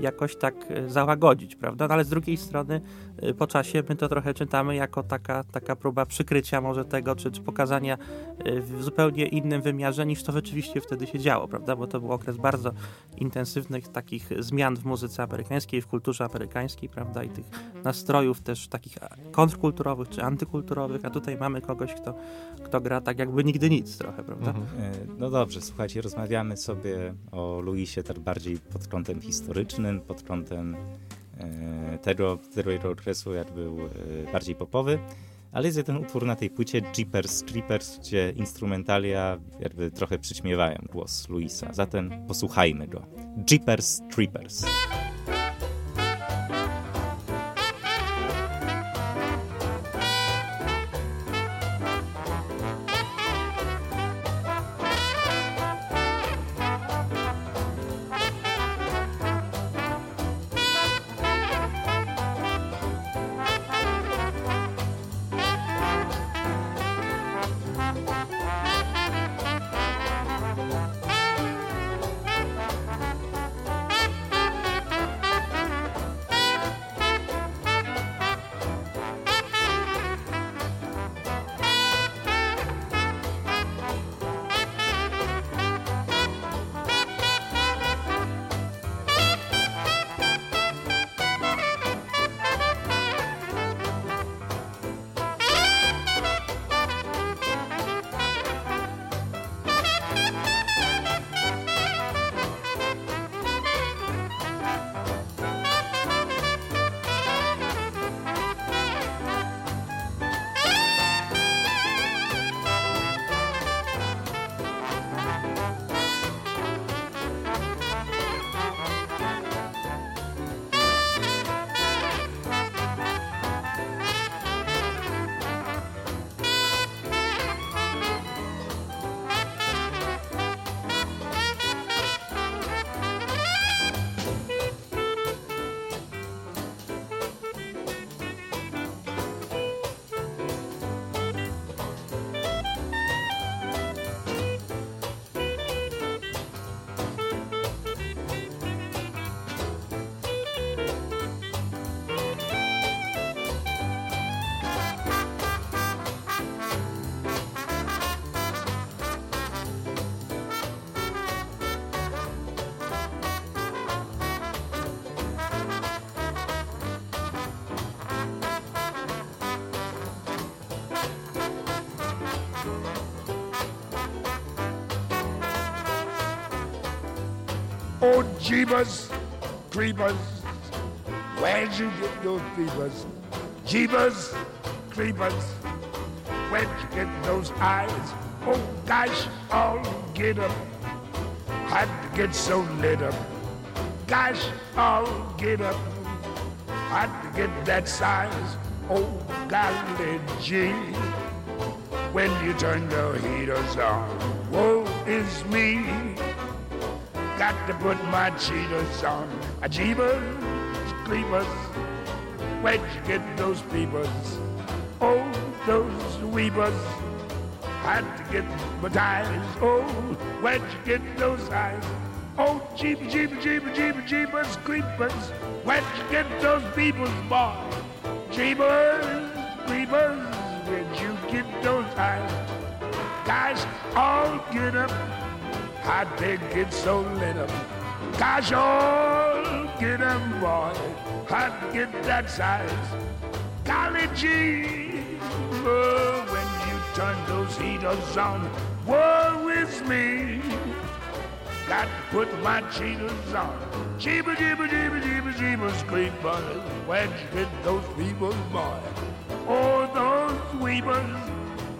jakoś tak e, załagodzić, prawda? No, ale z drugiej strony e, po czasie my to trochę czytamy jako taka, taka próba przykrycia może tego, czy, pokazania e, w zupełnie innym wymiarze niż to rzeczywiście wtedy się działo, prawda? Bo to był okres bardzo intensywnych takich zmian w muzyce amerykańskiej, w kulturze amerykańskiej, prawda? I tych nastrojów też takich kontrkulturowych czy antykulturowych, a tutaj mamy kogoś, kto, kto gra tak jakby nigdy nic trochę, prawda? E, No dobrze, słuchajcie, rozmawiamy sobie o Luisie tak bardziej pod kątem historycznym, pod kątem e, tego, tego okresu, jak był bardziej popowy. Ale jest jeden utwór na tej płycie, Jeepers Creepers, gdzie instrumentalia jakby trochę przyćmiewają głos Luisa. Zatem posłuchajmy go. Jeepers Creepers. Oh, Jeebus, Creepers, where'd you get those peepers? Jeebus, Creepers, where'd you get those eyes? Oh, gosh, I'll get up. Had to get so lit up. Gosh, I'll get up. Had to get that size. Oh, golly gee. When you turn the heaters on, woe is me. Got to put my cheetahs on. A jeebus, creepers. Where'd you get those peepers? Oh, those weepers. Had to get my ties. Oh, where'd you get those eyes? Oh, jeep, jeep, jeep, jeep, jeepers, creepers. Where'd you get those peepers, boy? Jeepers, creepers. Where'd you get those eyes? Guys, all get up. How'd they get so lit up? Gosh, all get up, boy. How'd get that size? Golly gee, oh, when you turn those heaters on, woe is me. Got to put my cheetahs on. Jeeba, jeeba, jeeba, jeeba, jeeba, creepers. Where'd you get those people, boy? Oh, those weepers.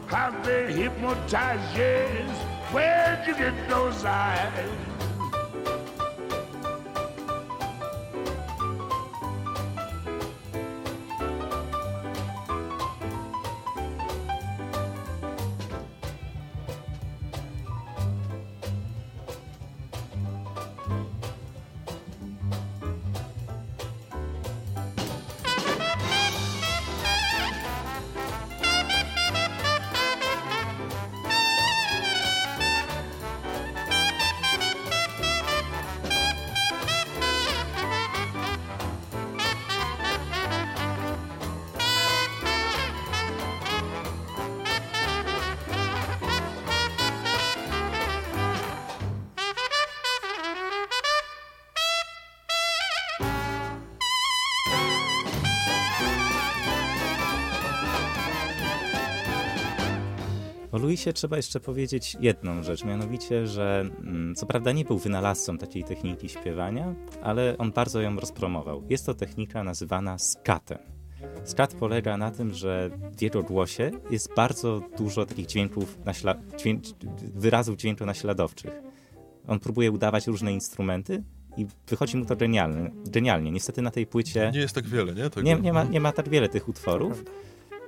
How they hypnotize, yes. Where'd you get those eyes? O Luisie trzeba jeszcze powiedzieć jedną rzecz, mianowicie, że mm, co prawda nie był wynalazcą takiej techniki śpiewania, ale on bardzo ją rozpromował. Jest to technika nazywana skatem. Skat polega na tym, że w jego głosie jest bardzo dużo takich dźwięków, naśla- dźwięk, wyrazów dźwiękonaśladowczych. On próbuje udawać różne instrumenty i wychodzi mu to genialnie. genialnie. Niestety na tej płycie Nie jest tak wiele, nie? Tego. nie, nie, ma, nie ma tak wiele tych utworów,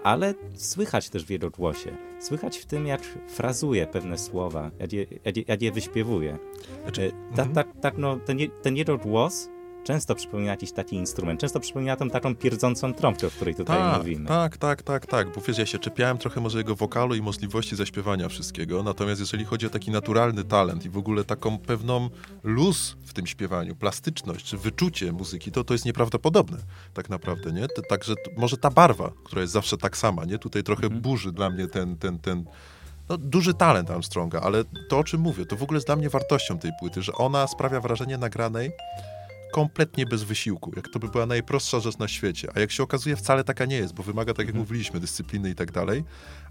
ale słychać też w jego głosie. Słychać w tym, jak frazuje pewne słowa, jak je, jak je, jak je wyśpiewuje. Znaczy, E, Ta, ta, tak, no, ten, ten jego głos często przypomina jakiś taki instrument, często przypomina tą taką pierdzącą trąbkę, o której tutaj Tak, mówimy. tak, tak, tak, tak, bo wiesz, ja się czepiałem trochę może jego wokalu i możliwości zaśpiewania wszystkiego, natomiast jeżeli chodzi o taki naturalny talent i w ogóle taką pewną luz w tym śpiewaniu, plastyczność czy wyczucie muzyki, to to jest nieprawdopodobne tak naprawdę, nie? Także może ta barwa, która jest zawsze tak sama, nie? Tutaj trochę burzy dla mnie ten, ten, ten no, duży talent Armstronga, ale to, o czym mówię, to w ogóle jest dla mnie wartością tej płyty, że ona sprawia wrażenie nagranej kompletnie bez wysiłku, jak to by była najprostsza rzecz na świecie. A jak się okazuje, wcale taka nie jest, bo wymaga, tak jak mówiliśmy, dyscypliny i tak dalej.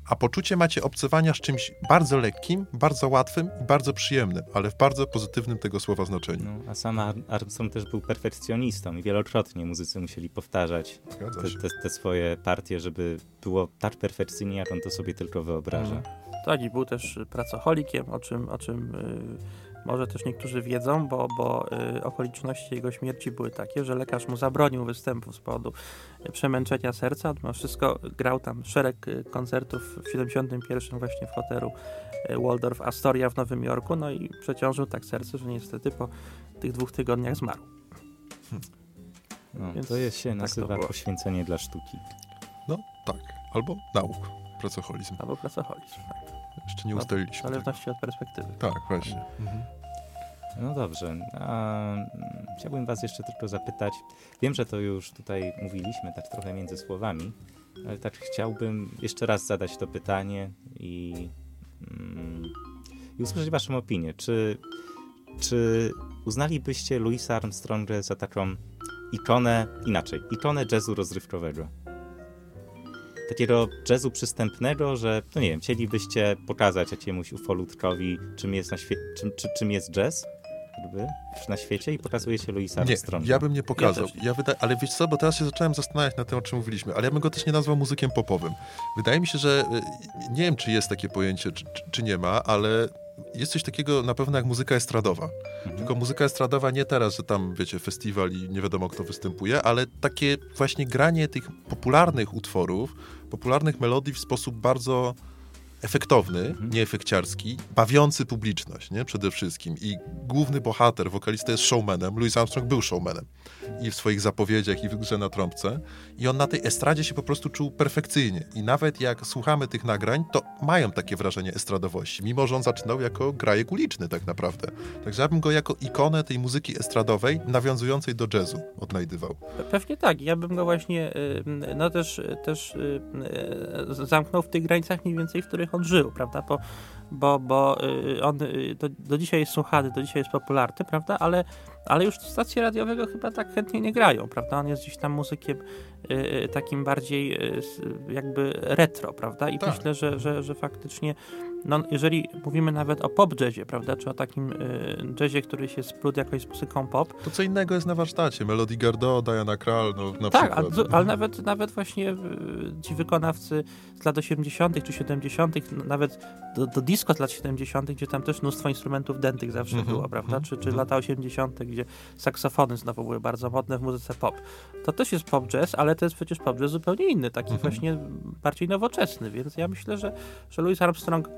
A poczucie macie obcowania z czymś bardzo lekkim, bardzo łatwym i bardzo przyjemnym, ale w bardzo pozytywnym tego słowa znaczeniu. No, a sam Ar- Armstrong też był perfekcjonistą i wielokrotnie muzycy musieli powtarzać te, te, te swoje partie, żeby było tak perfekcyjnie, jak on to sobie tylko wyobraża. Tak, i był też pracocholikiem, o czym, o czym y, może też niektórzy wiedzą, bo, bo y, okoliczności jego śmierci były takie, że lekarz mu zabronił występu z powodu y, przemęczenia serca. Mimo wszystko grał tam szereg y, koncertów w 71 właśnie w hotelu y, Waldorf Astoria w Nowym Jorku, no i przeciążył tak serce, że niestety po tych dwóch tygodniach zmarł. No, Więc to jest się tak nazywa poświęcenie dla sztuki. No tak. Albo nauk, pracoholizm. Albo pracoholizm, tak. Jeszcze nie No, W ustaliliśmy tego. zależności od perspektywy. Tak, właśnie. No dobrze. A, chciałbym Was jeszcze tylko zapytać. Wiem, że to już tutaj mówiliśmy tak trochę między słowami, ale tak chciałbym jeszcze raz zadać to pytanie i, mm, i usłyszeć Waszą opinię. Czy, czy uznalibyście Louisa Armstronga za taką ikonę, inaczej, ikonę jazzu rozrywkowego? Takiego jazzu przystępnego, że, no nie wiem, chcielibyście pokazać jakiemuś ufolutkowi, czym jest, na świe- czym, czy, czym jest jazz? jakby na świecie i pokazuje się Louisa Nie, Armstronga. ja bym nie pokazał. Ja Ja wyda- ale wiesz co, bo teraz się zacząłem zastanawiać nad tym, o czym mówiliśmy, ale ja bym go też nie nazwał muzykiem popowym. Wydaje mi się, że y, nie wiem, czy jest takie pojęcie, czy- czy nie ma, ale jest coś takiego na pewno jak muzyka estradowa. Tylko muzyka estradowa nie teraz, że tam, wiecie, festiwal i nie wiadomo kto występuje, ale takie właśnie granie tych popularnych utworów, popularnych melodii w sposób bardzo efektowny, nieefekciarski, bawiący publiczność, nie? Przede wszystkim. I główny bohater, wokalista jest showmanem. Louis Armstrong był showmanem. I w swoich zapowiedziach, i w grze na trąbce. I on na tej estradzie się po prostu czuł perfekcyjnie. I nawet jak słuchamy tych nagrań, to mają takie wrażenie estradowości, mimo że on zaczynał jako grajek uliczny tak naprawdę. Także ja bym go jako ikonę tej muzyki estradowej, nawiązującej do jazzu, odnajdywał. Pe- Pewnie tak. Ja bym go właśnie no też, też y, zamknął w tych granicach mniej więcej, w których on żył, prawda? Bo, bo, bo y, on y, do, do dzisiaj jest słuchany, do dzisiaj jest popularny, prawda? Ale, ale już stacje radiowe go chyba tak chętnie nie grają, prawda? On jest gdzieś tam muzykiem y, takim bardziej jakby retro, prawda? I Tak. myślę, że, że, że faktycznie no, jeżeli mówimy nawet o pop jazzie, prawda? Czy o takim y, jazzie, który się splótł jakoś z muzyką pop, To co innego jest na warsztacie. Melody Gardot, Diana Krall, no na tak, przykład. ale, ale nawet, nawet właśnie y, ci wykonawcy z lat 80. czy 70., n- nawet do, do disco z lat 70., gdzie tam też mnóstwo instrumentów dętych zawsze Mhm, było, prawda? mhm, Czy, czy mhm. lata 80., gdzie saksofony znowu były bardzo modne w muzyce pop. To też jest pop jazz, ale to jest przecież pop jazz zupełnie inny, taki Mhm. właśnie bardziej nowoczesny, więc ja myślę, że, że Louis Armstrong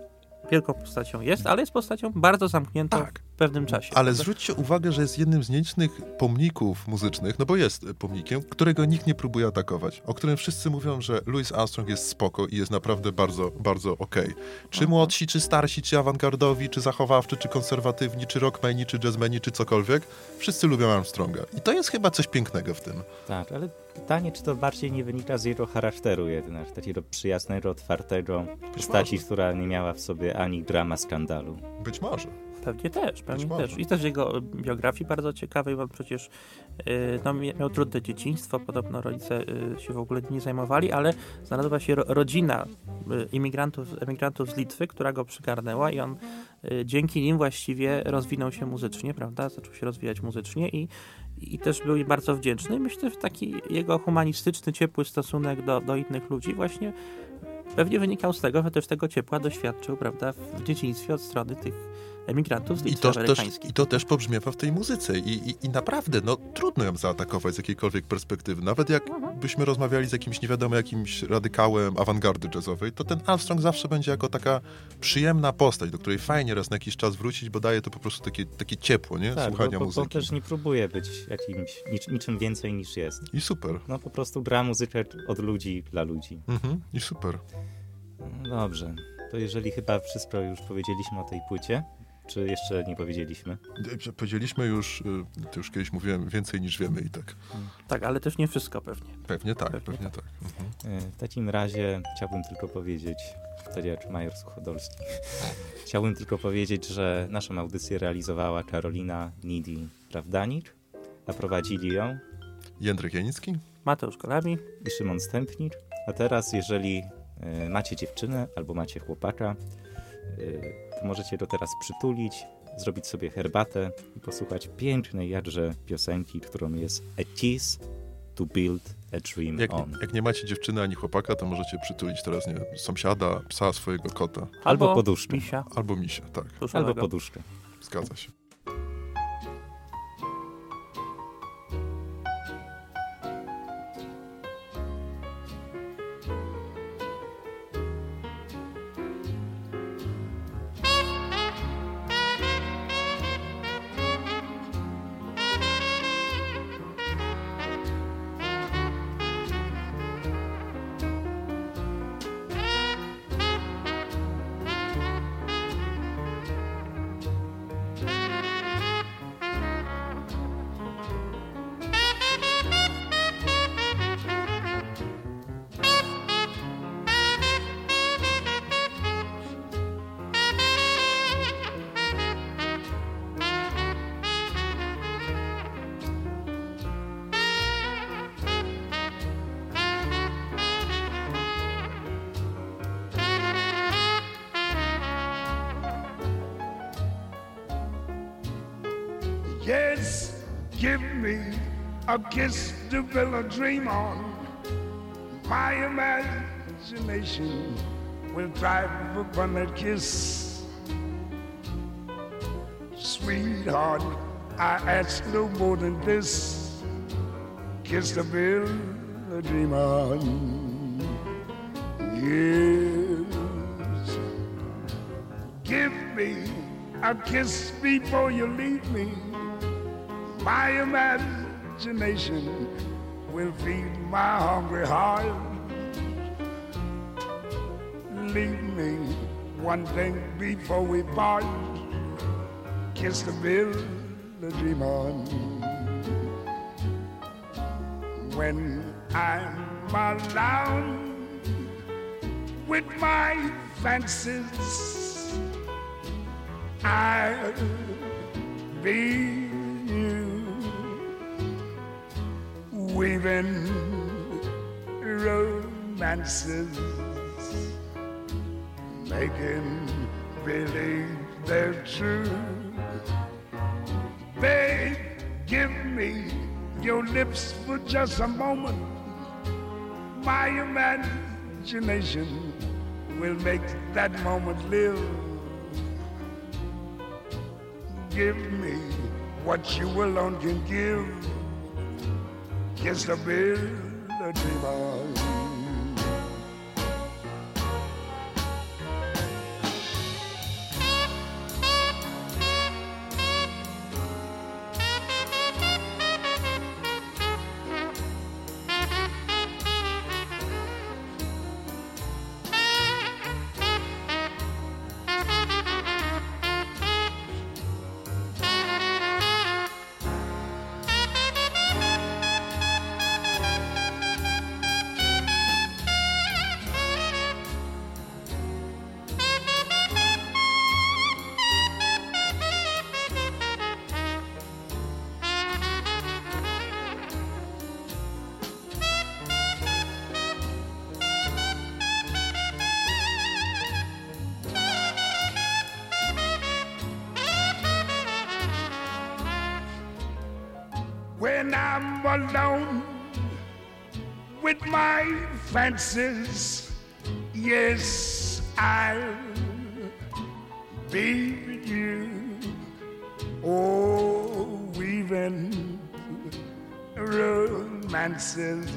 wielką postacią jest, ale jest postacią bardzo zamkniętą Tak. w pewnym czasie. Ale prawda? zwróćcie uwagę, że jest jednym z nielicznych pomników muzycznych, no bo jest pomnikiem, którego nikt nie próbuje atakować, o którym wszyscy mówią, że Louis Armstrong jest spoko i jest naprawdę bardzo, bardzo okej. Czy młodsi, czy starsi, czy awangardowi, czy zachowawczy, czy konserwatywni, czy rockmeni, czy jazzmeni, czy cokolwiek, wszyscy lubią Armstronga. I to jest chyba coś pięknego w tym. Tak, ale pytanie, czy to bardziej nie wynika z jego charakteru jednak, takiego przyjaznego, otwartego, postaci, która nie miała w sobie ani drama skandalu. Być może. Pewnie też, pewnie może. też. I też jego biografii bardzo ciekawej, bo przecież y, no, mia- miał trudne dzieciństwo, podobno rodzice y, się w ogóle nie zajmowali, ale znalazła się ro, rodzina y, imigrantów, emigrantów z Litwy, która go przygarnęła i on dzięki nim właściwie rozwinął się muzycznie, prawda? Zaczął się rozwijać muzycznie i, i też był im bardzo wdzięczny. Myślę, że taki jego humanistyczny, ciepły stosunek do, do innych ludzi właśnie pewnie wynikał z tego, że też tego ciepła doświadczył, prawda, w dzieciństwie od strony tych emigrantów z I Litwy to, też. I to też pobrzmiewa w tej muzyce. I, i, I naprawdę, no trudno ją zaatakować z jakiejkolwiek perspektywy. Nawet jak byśmy rozmawiali z jakimś nie wiadomo jakimś radykałem awangardy jazzowej, to ten Armstrong zawsze będzie jako taka przyjemna postać, do której fajnie raz na jakiś czas wrócić, bo daje to po prostu takie, takie ciepło, nie? Tak, Słuchania bo, bo, bo muzyki. też nie próbuje być jakimś, nic, niczym więcej niż jest. I super. No po prostu gra muzykę od ludzi dla ludzi. Mhm, I super. No Dobrze, to jeżeli chyba wszystko już powiedzieliśmy o tej płycie, czy jeszcze nie powiedzieliśmy? E, Powiedzieliśmy już, y, to już kiedyś mówiłem, więcej niż wiemy i tak. Tak, ale też nie wszystko pewnie. Pewnie tak, Pewnie pewnie tak. Mhm. E, W takim razie chciałbym tylko powiedzieć, tak jak Major Suchodolski, <laughs> chciałbym tylko powiedzieć, że naszą audycję realizowała Karolina Nidi Prawdanik, a prowadzili ją Jędrek Janicki? Mateusz Kolami. i Szymon Stępnik. A teraz, jeżeli e, macie dziewczynę albo macie chłopaka, to możecie go teraz przytulić, zrobić sobie herbatę i posłuchać pięknej jakże piosenki, którą jest A Kiss to Build a Dream Jak, On. jak nie macie dziewczyny ani chłopaka, to możecie przytulić teraz, nie sąsiada, psa, swojego kota. Albo poduszkę. Misia. Albo misia, tak. Albo poduszkę. Zgadza się. Dream on. My imagination will thrive upon that kiss. Sweetheart, I ask no more than this. Kiss the build a dream on. Yes. Give me a kiss before you leave me. My imagination will feed my hungry heart. Leave me one thing before we part. Kiss the bill, the dream on. When I'm alone with my fancies, I'll be weaving romances, making believe they're true. Babe, give me your lips for just a moment. My imagination will make that moment live. Give me what you alone can give. Kiss the bill, the dream alone with my fancies. Yes, I'll be with you. Oh, weaving romances.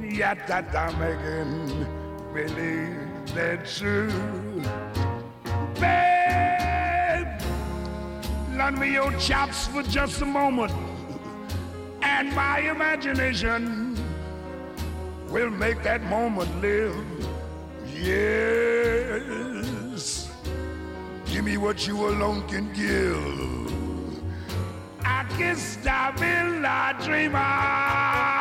Yet that I'm making believe they're true. Babe, lend me your chops for just a moment and my imagination will make that moment live. Yes, give me what you alone can give. I guess I will, I dream I.